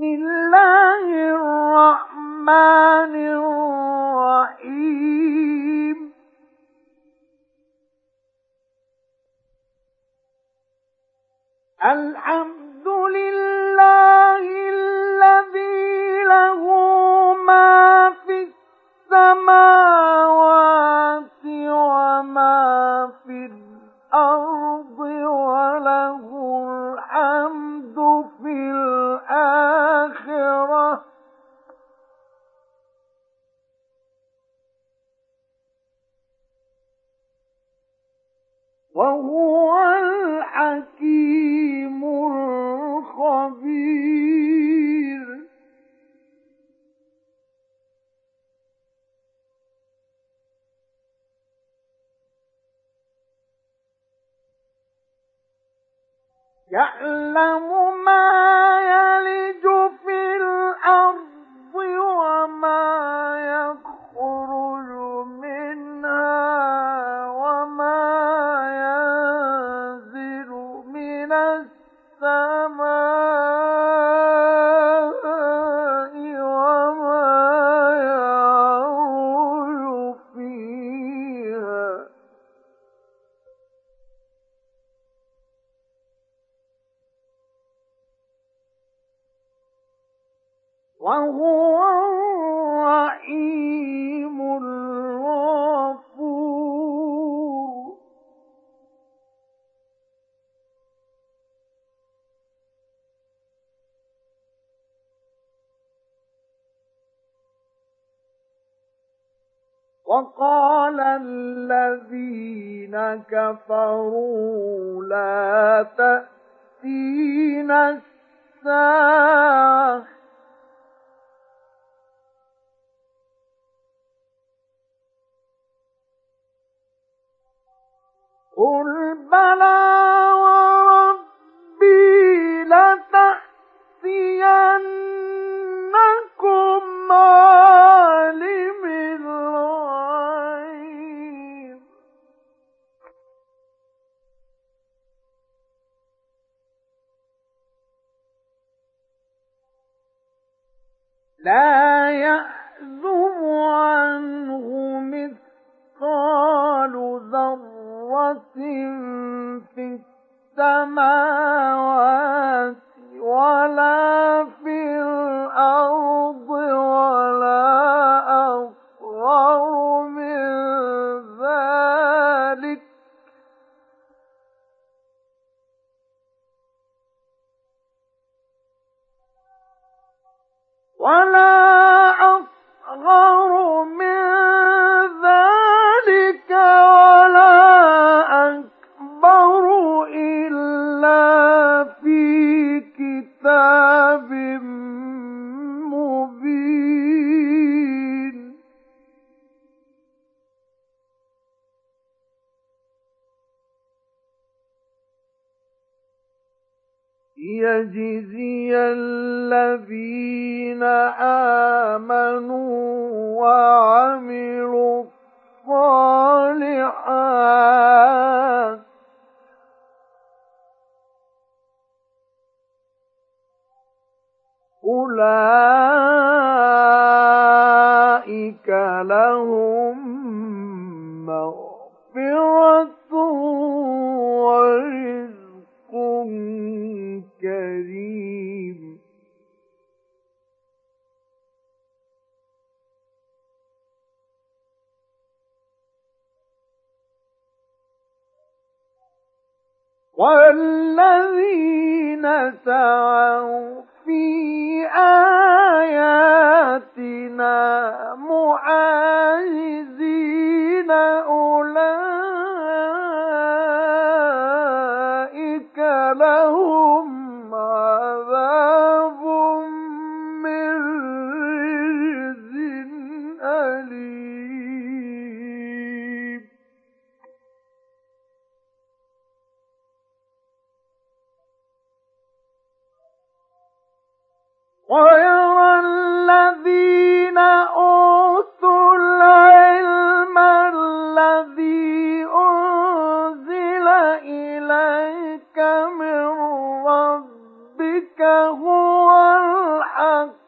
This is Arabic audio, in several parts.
بسم الله الرحمن الرحيم. الحمد لله الذي له ما في السماوات وما في وهو الحكيم الخبير. يعلم ما يلج في الأرض وما يخرج منها. وقال الذين كفروا لا تأتينا الساعة قل بلى وربي لتأتينكم لا يأذب عنه مثقال ذرة في السماوات ولا في الأرض ليجزي الذين آمنوا وعملوا الصالحات أولئك لهم مغفرة ورزق والذين سعوا في آياتنا معاجزين أولئك لهم ويرى الذين أوتوا العلم الذي أنزل إليك من ربك هو الحق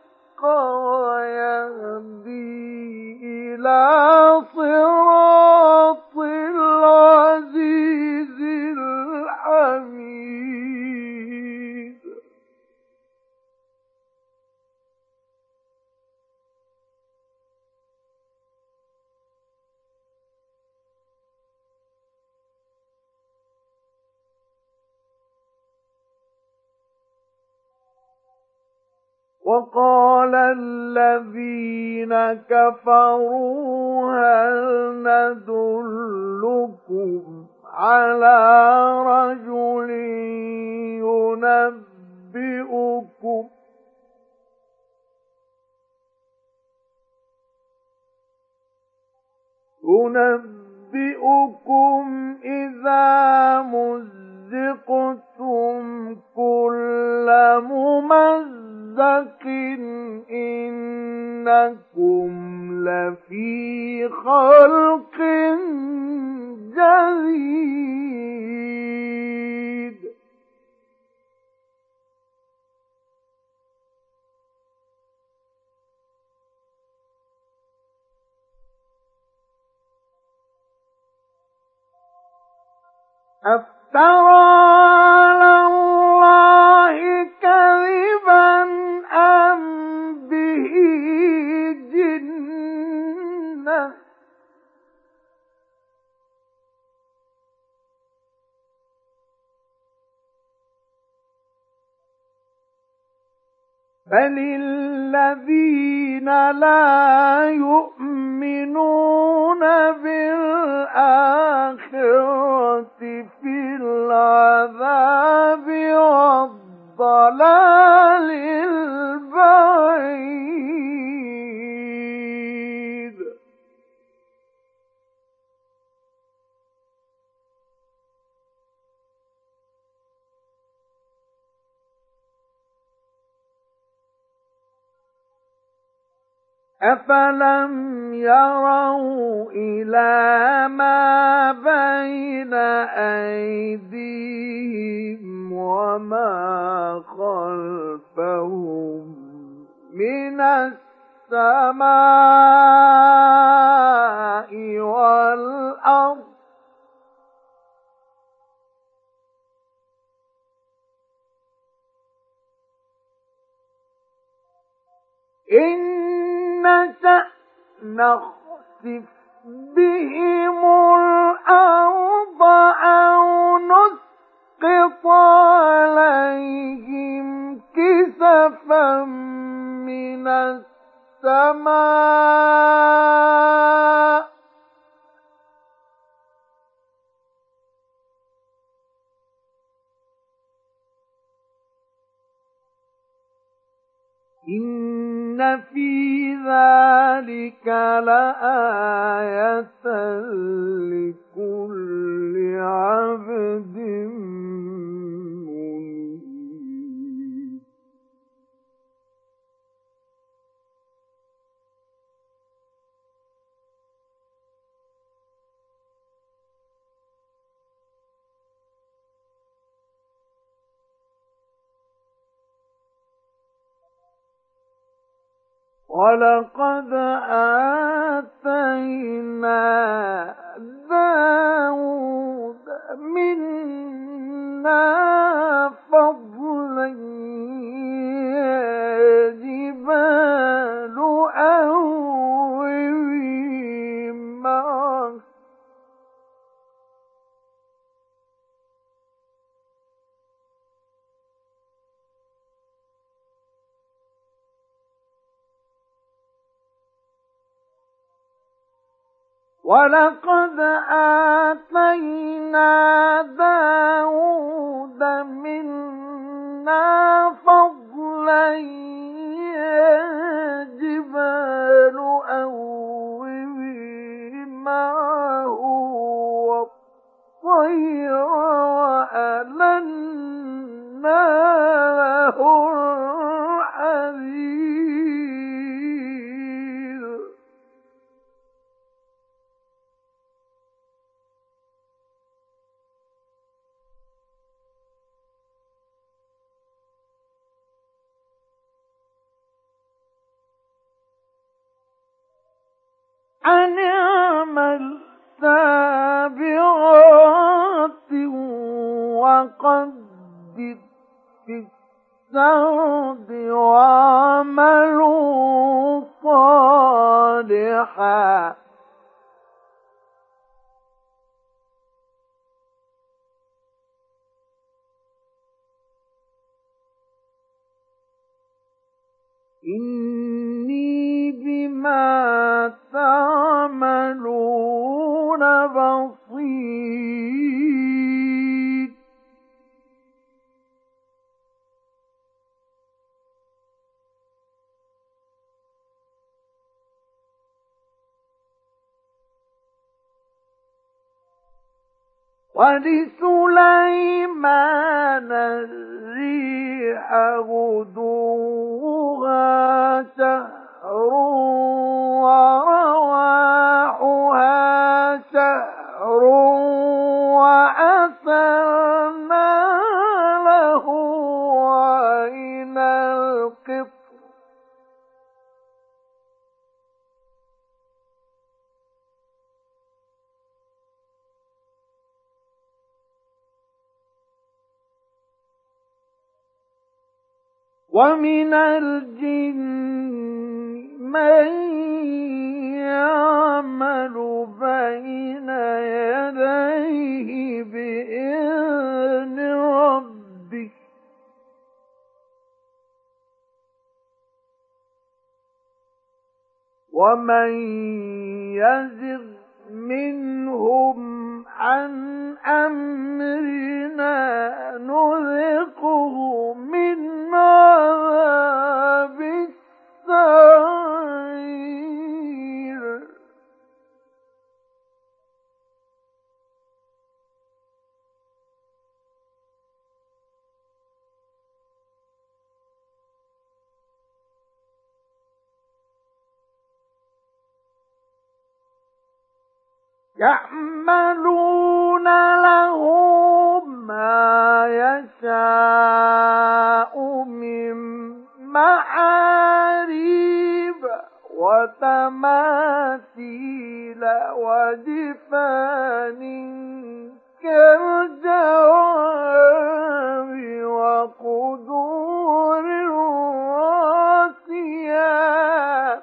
كفروا هل ندلكم على رجل ينبئكم؟ ينبئكم إذا مزقتم كل ممزق إنكم لفي خلق جديد أفترى على الله كذبا أم به جنة؟ بل الذين لا يؤمنون بالآخرة العذاب والضلال. أفلم يروا إلى ما بين أيديهم وما خلفهم من السماء والأرض إن نشأ نخسف بهم الأرض أو نسقط عليهم كسفا من السماء إن في ذلك لآية ولقد آتينا ولقد أن اعمل سابغات وقدر في السرد واعملوا صالحا. إني بما تعملون بصير. ولسليمان الريح غدوها شهر ورواحها شهر وأسرنا له عين القط ومن الجن من يعمل بين يديه بإذن ومن يزغ منهم عن أمرنا نذقه من عذاب يعملون له ما يشاء من محاريب وتماثيل وجفان كالجواب وقدور الراسيات.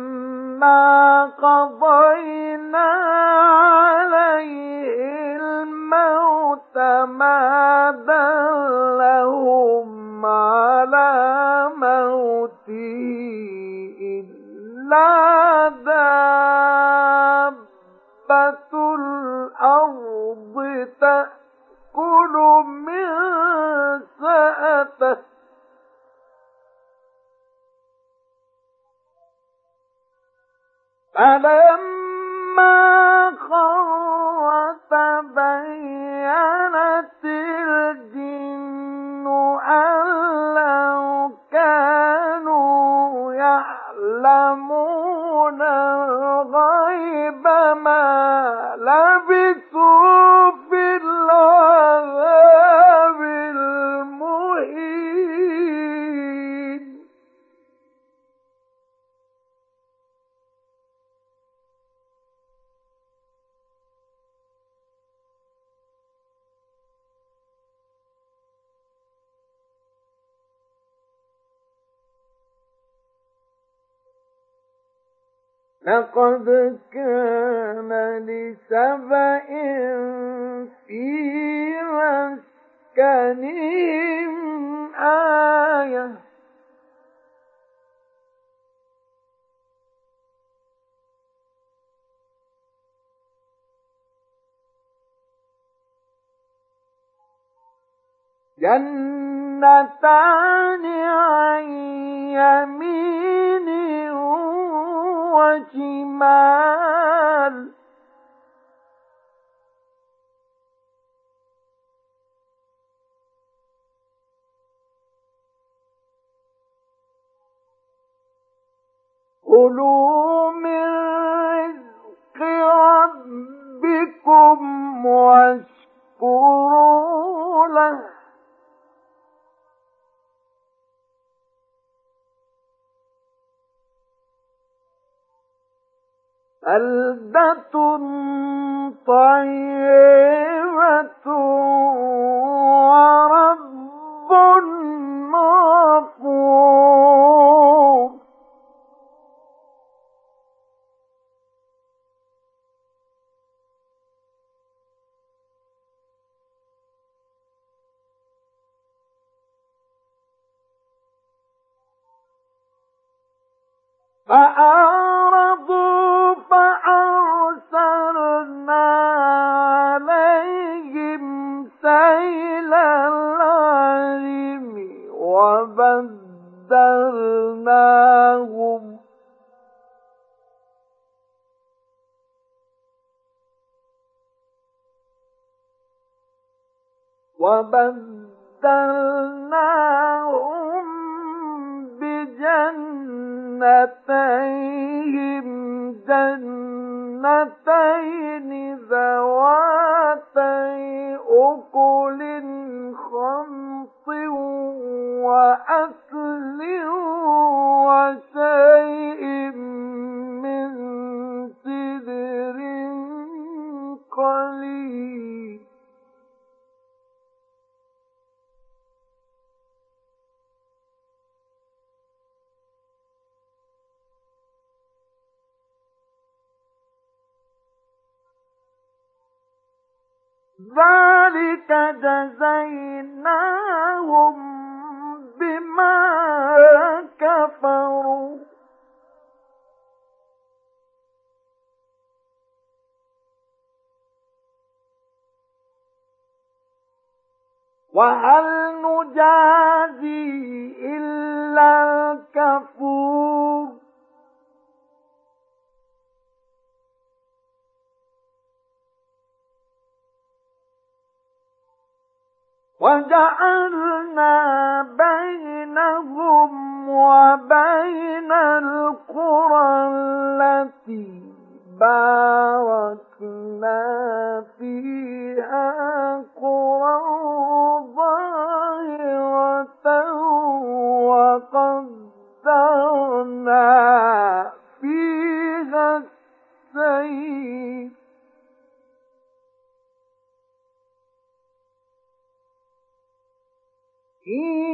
قضينا عليه الموت ما دلهم على موته إلا جنتان عن يمين وشمال. كلوا من رزق ربكم واشكروا له. بلدة طيبة ورب غفور فأرسلنا عليهم سيل وبدلناهم. بجنتيهم جنتين ذواتي وهل نجازي إلا الكفور؟ وجعلنا إن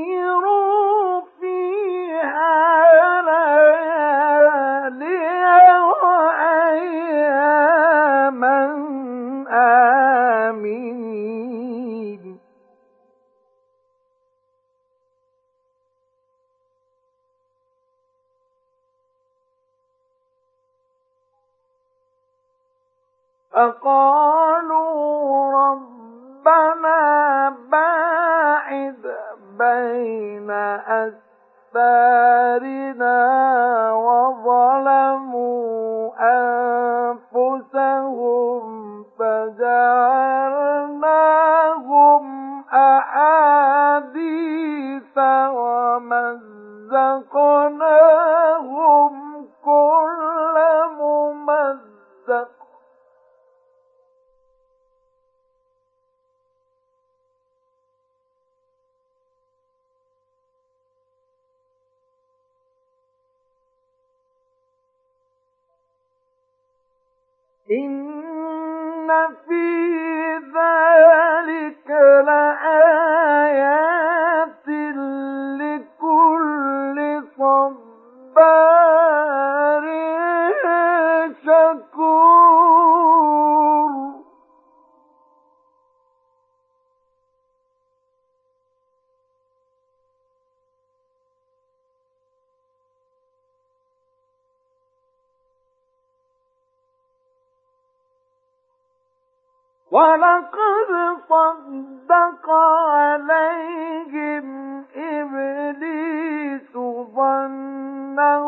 ولقد صدق عليهم إبليس ظنه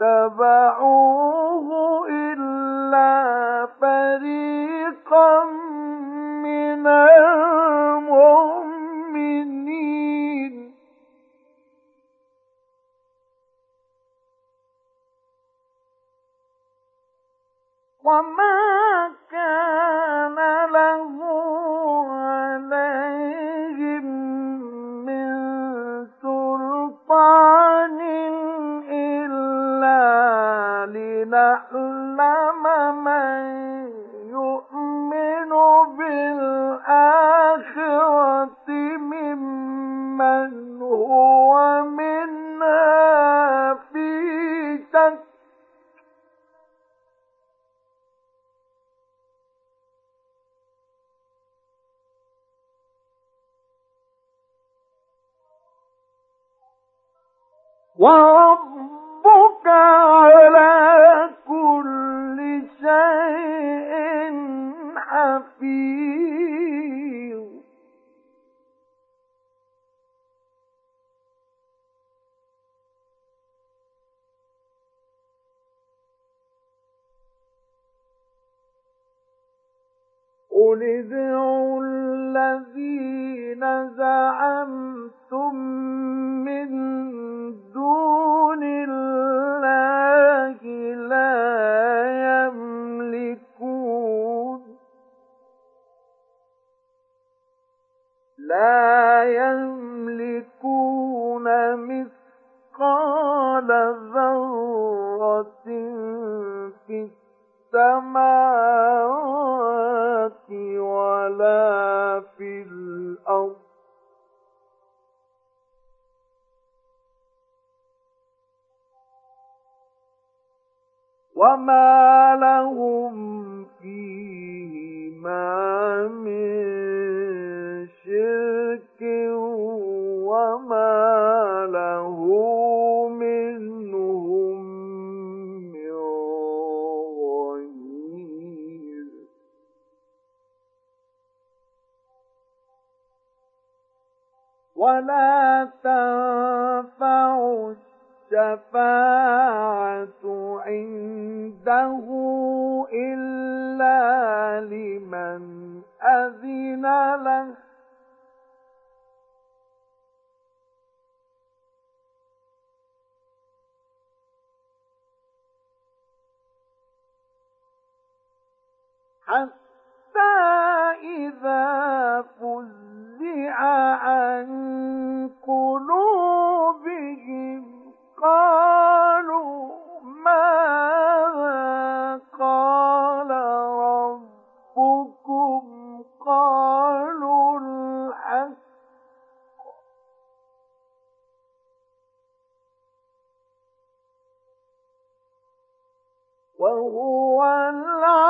فاتبعوه إلا فريقا من المؤمنين. وما وهو العلي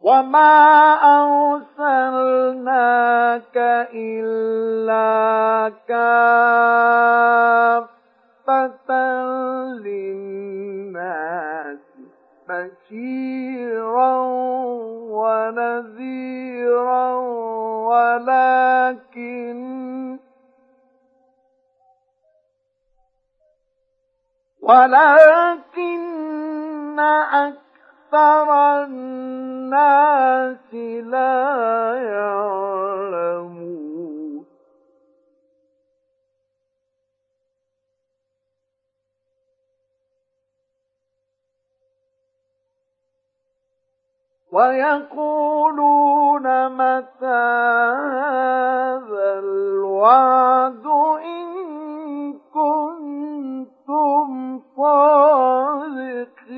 وما أرسلناك إلا كافة للناس بشيرا ونذيرا ولكن ولكن أكثر الناس لا يعلمون ويقولون متى هذا الوعد إن كنتم صادقين؟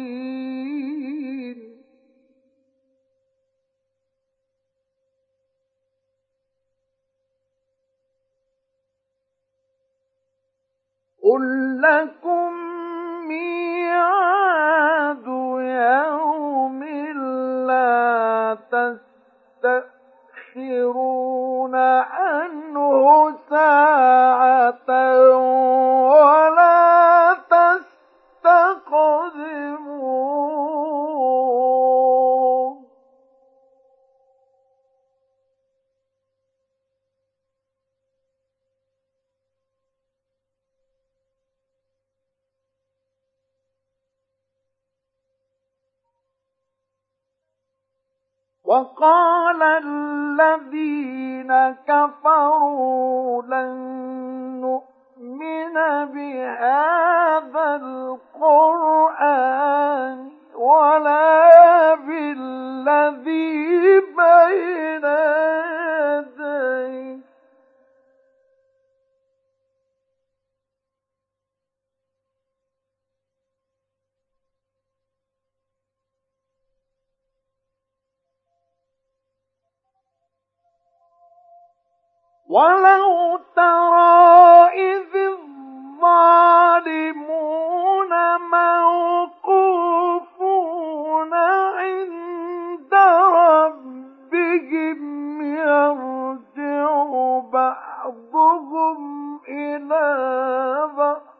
قل لكم ميعاد يوم تستأخرون عنه ساعة ولا وقال الذين كفروا لن نؤمن بهذا القرآن ولا بالذي بين ولو ترى إذ الظالمون موقوفون عند ربهم يرجع بعضهم إلى بعض.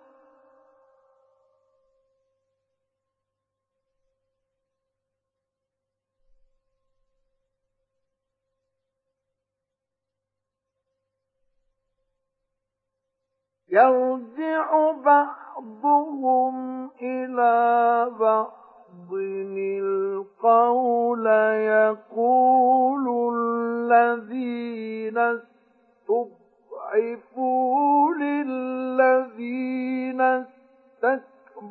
يرجع بعضهم إلى بعض القول يقول الذين استضعفوا للذين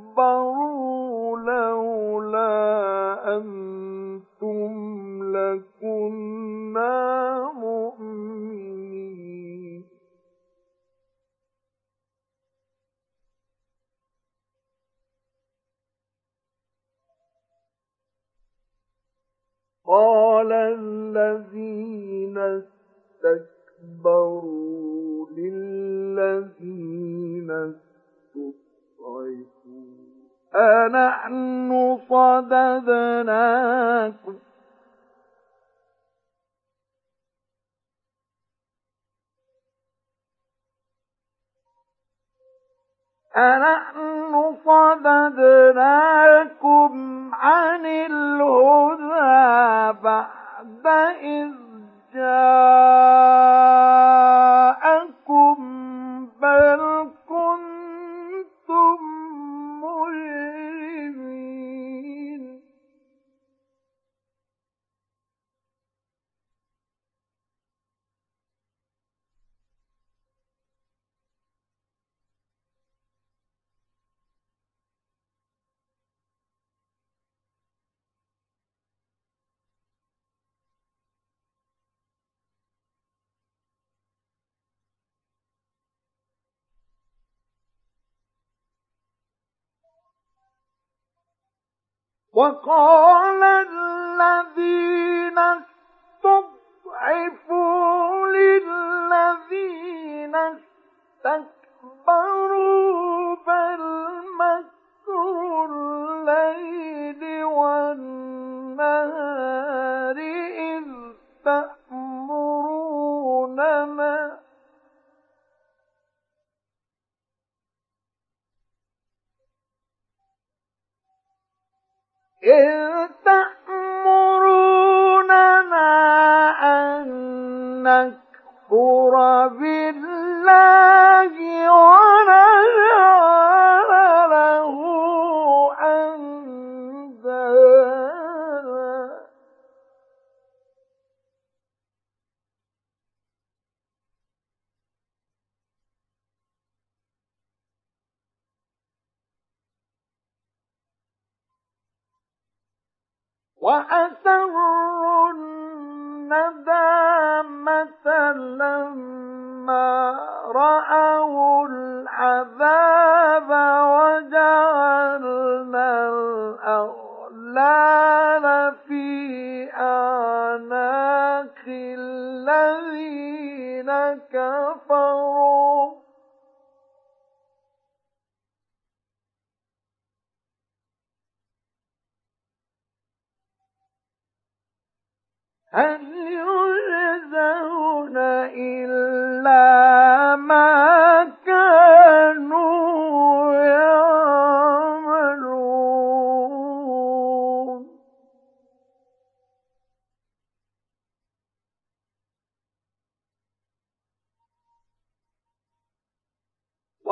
استكبروا لولا أنتم لكنا قال الذين استكبروا للذين استضعفوا أنحن صددناكم أنحن صددناكم عن الهدى بعد إذ جاءكم بل كنتم وقال الذين استضعفوا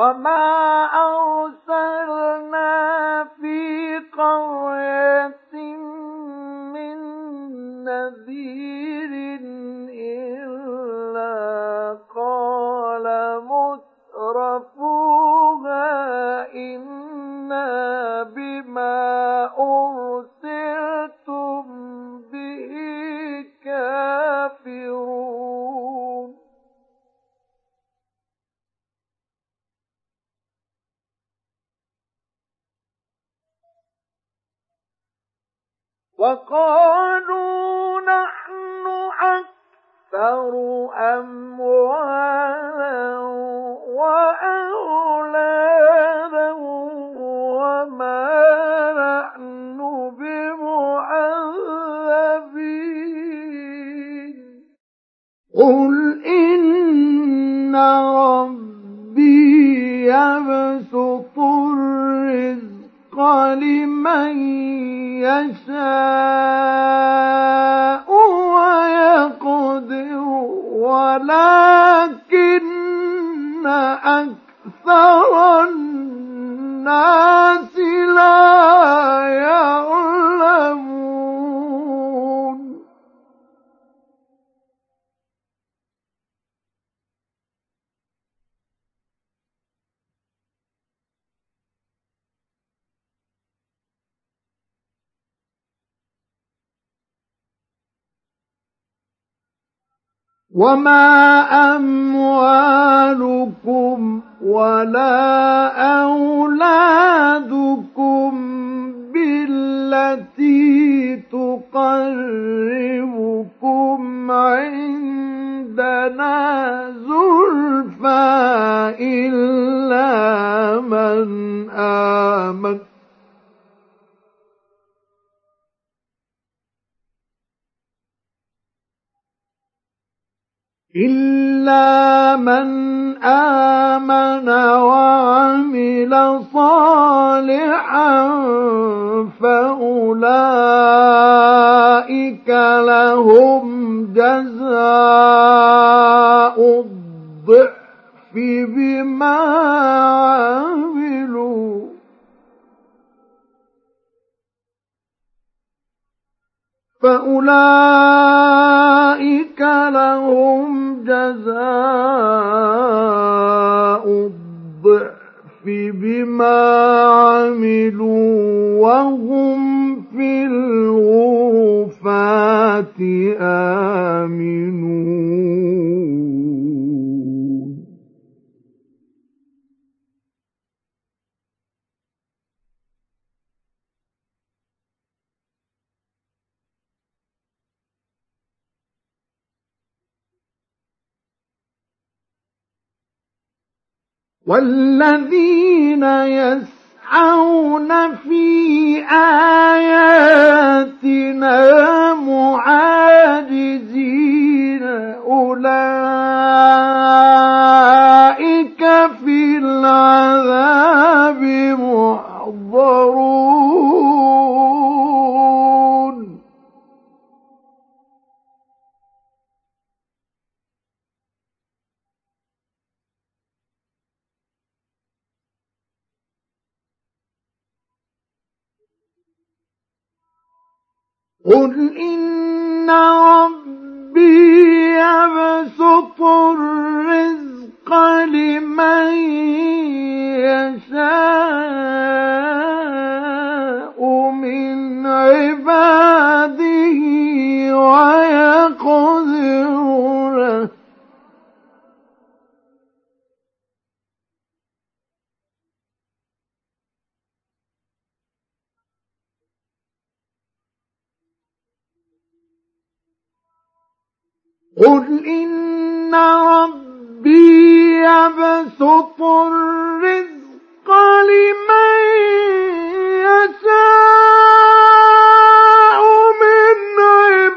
وما أرسلنا وما أموالكم ولا أولادكم بالتي تقربكم عندنا زلفى إلا من آمن إلا من آمن وعمل صالحا فأولئك لهم جزاء الضعف بما عملوا. فأولئك لهم جزاء الضعف بما عملوا وهم في الغرفات آمنون والذين يسعون في آياتنا معاجزين أولئك قل إن ربي يبسط الرزق لمن يشاء من عباده ويقدر قل إن ربي يبسط الرزق لمن يشاء من عباده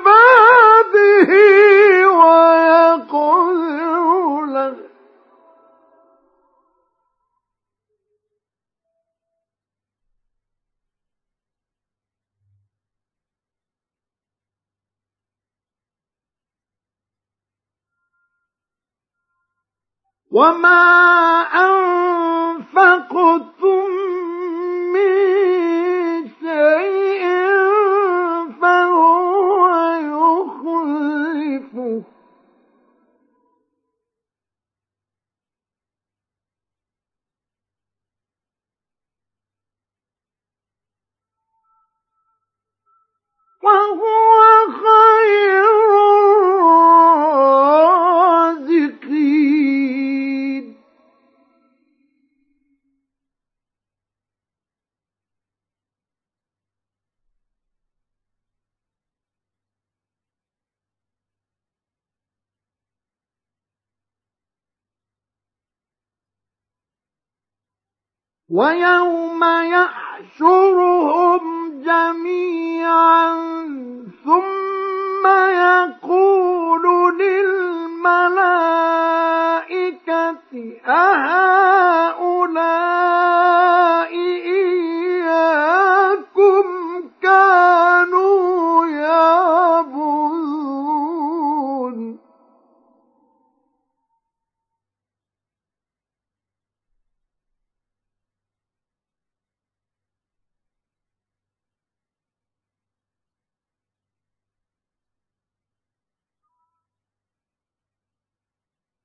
وما أنفقتم ويوم يحشرهم جميعا ثم يقول للملائكة أهؤلاء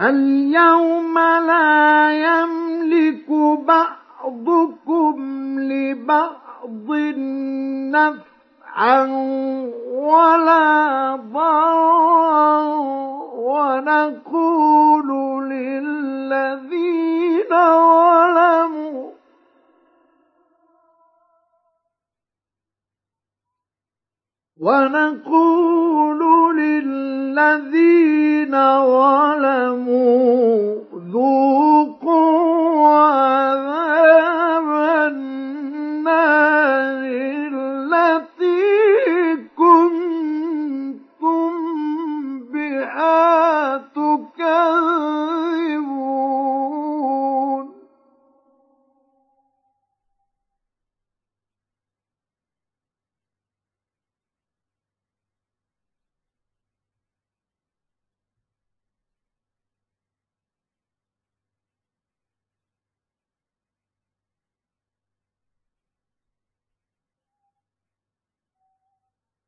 اليوم لا يملك بعضكم لبعض نفعا ولا ضرا ونقول للذين ظلموا ونقول للذين ظلموا ذوقوا عذاب النار.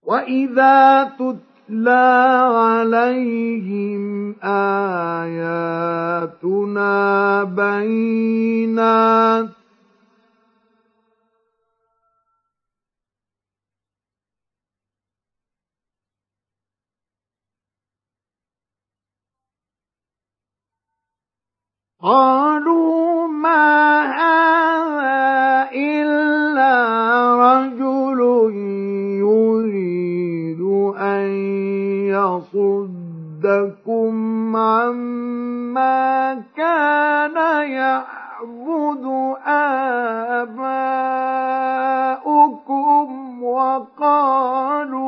واذا تتلى عليهم اياتنا بينات قالوا ما هذا إلا رجل يريد أن يصدكم عما كان يعبد آباؤكم وقالوا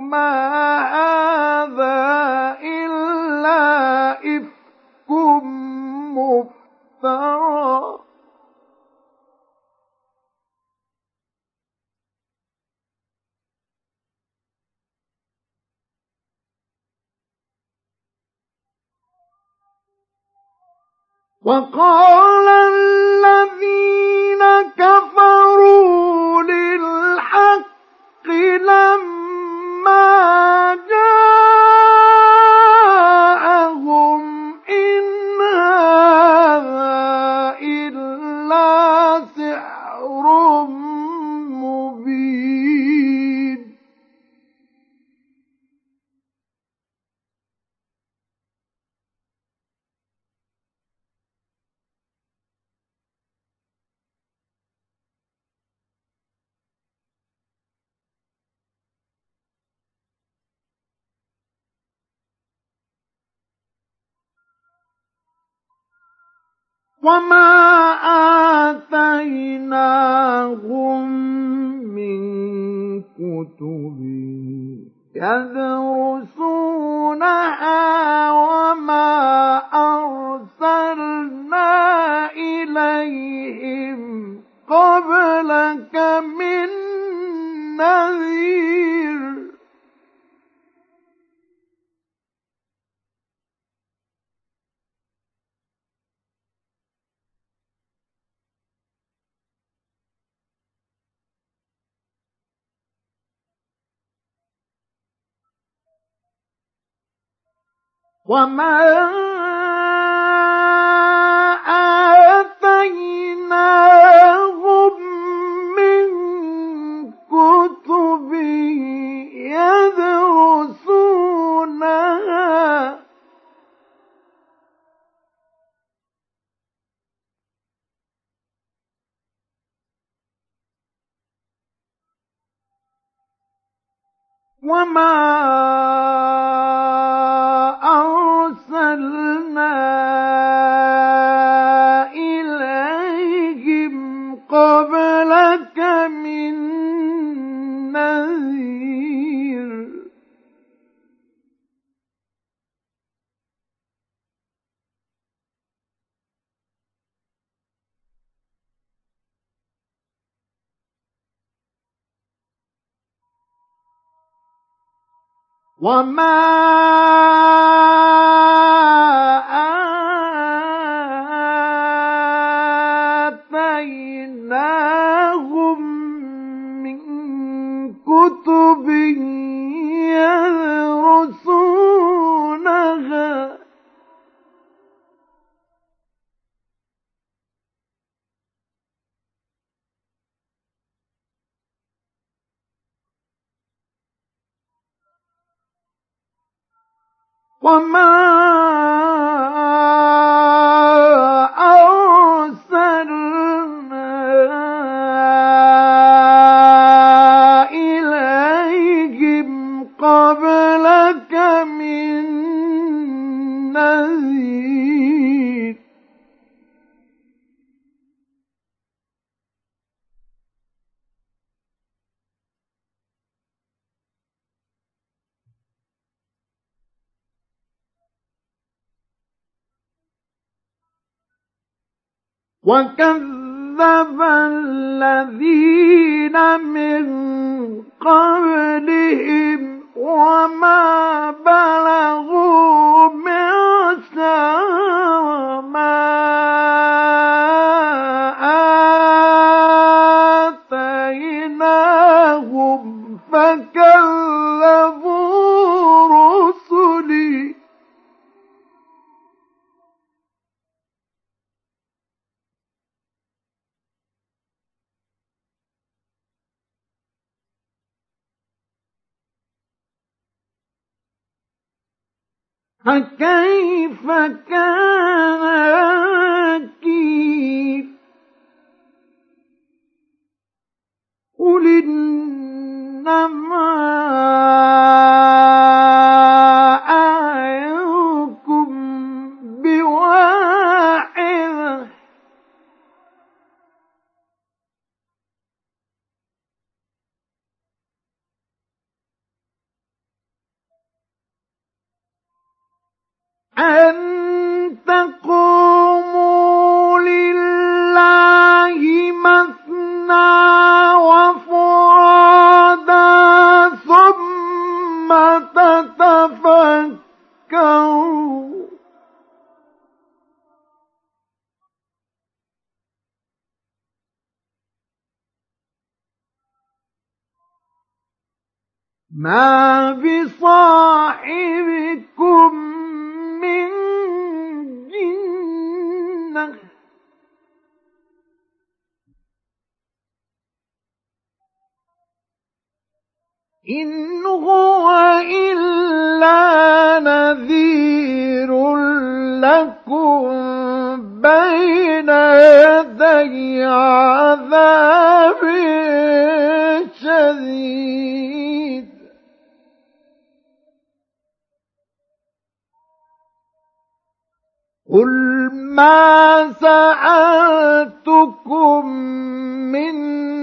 ما هذا إلا إفك مفترى. وقال الذين كفروا للحق لما جاءهم إن هذا وما آتيناهم من كتب يدرسونها وما أرسلنا إليهم قبلك من نذير وما آتيناهم من كتب يدرسونها وما أرسلنا وما وكذب الذين من قبلهم وما بلغوا إن هو إلا نذير لكم بين يدي عذاب شديد. قل ما سألتكم من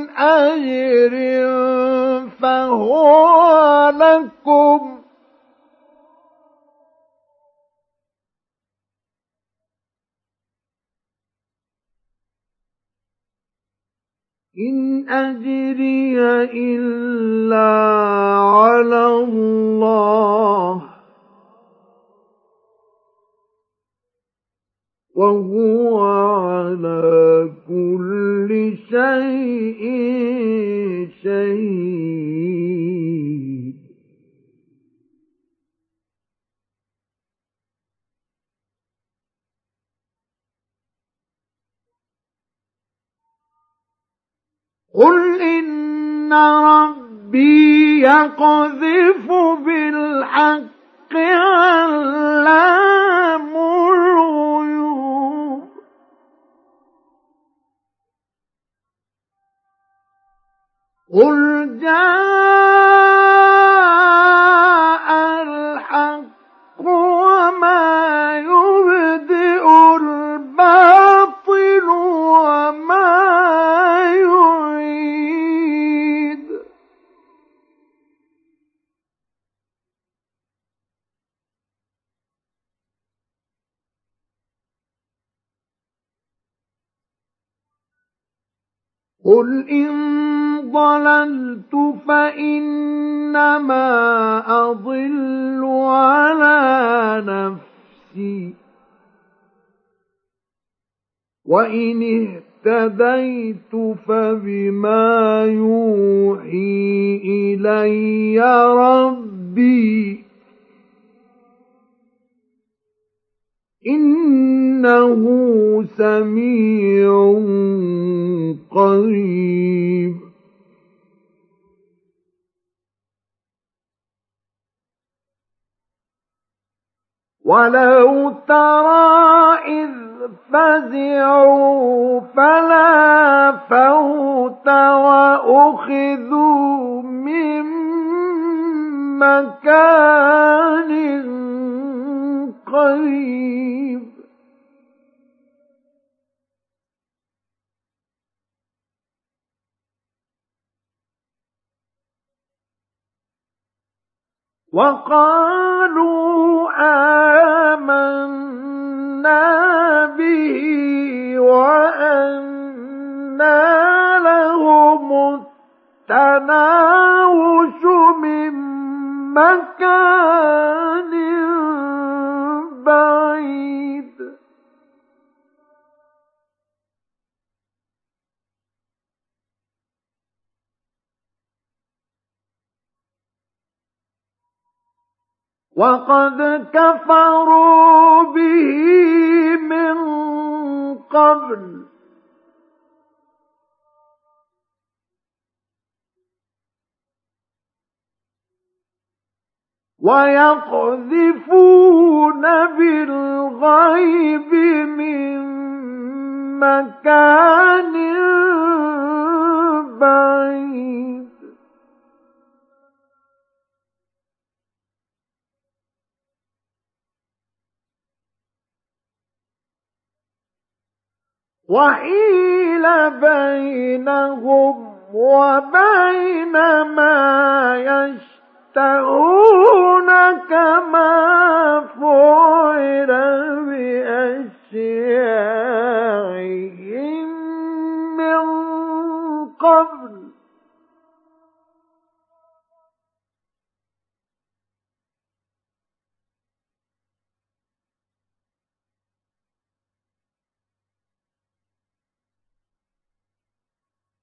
أجر فهو لكم. إن أجري إلا على الله. وهو على كل شيء شهيد. قل إن ربي يقذف بالحق علام الغيوب قل جاء الحق وما يبدئ الباطل وما يعيد قل إن ضللت فإنما أضل على نفسي. وإن اهتديت فبما يوحي إلي ربي. إنه سميع قريب. ولو ترى إذ فزعوا فلا فوت وأخذوا من مكان قريب وقالوا آمنا به وأنا لهم التناوش من مكان وقد كفروا به من قبل. ويقذفون بالغيب من مكان بعيد. وحيل بينهم وبين ما يشاء يفترون كما فعل بأشياعهم من قبل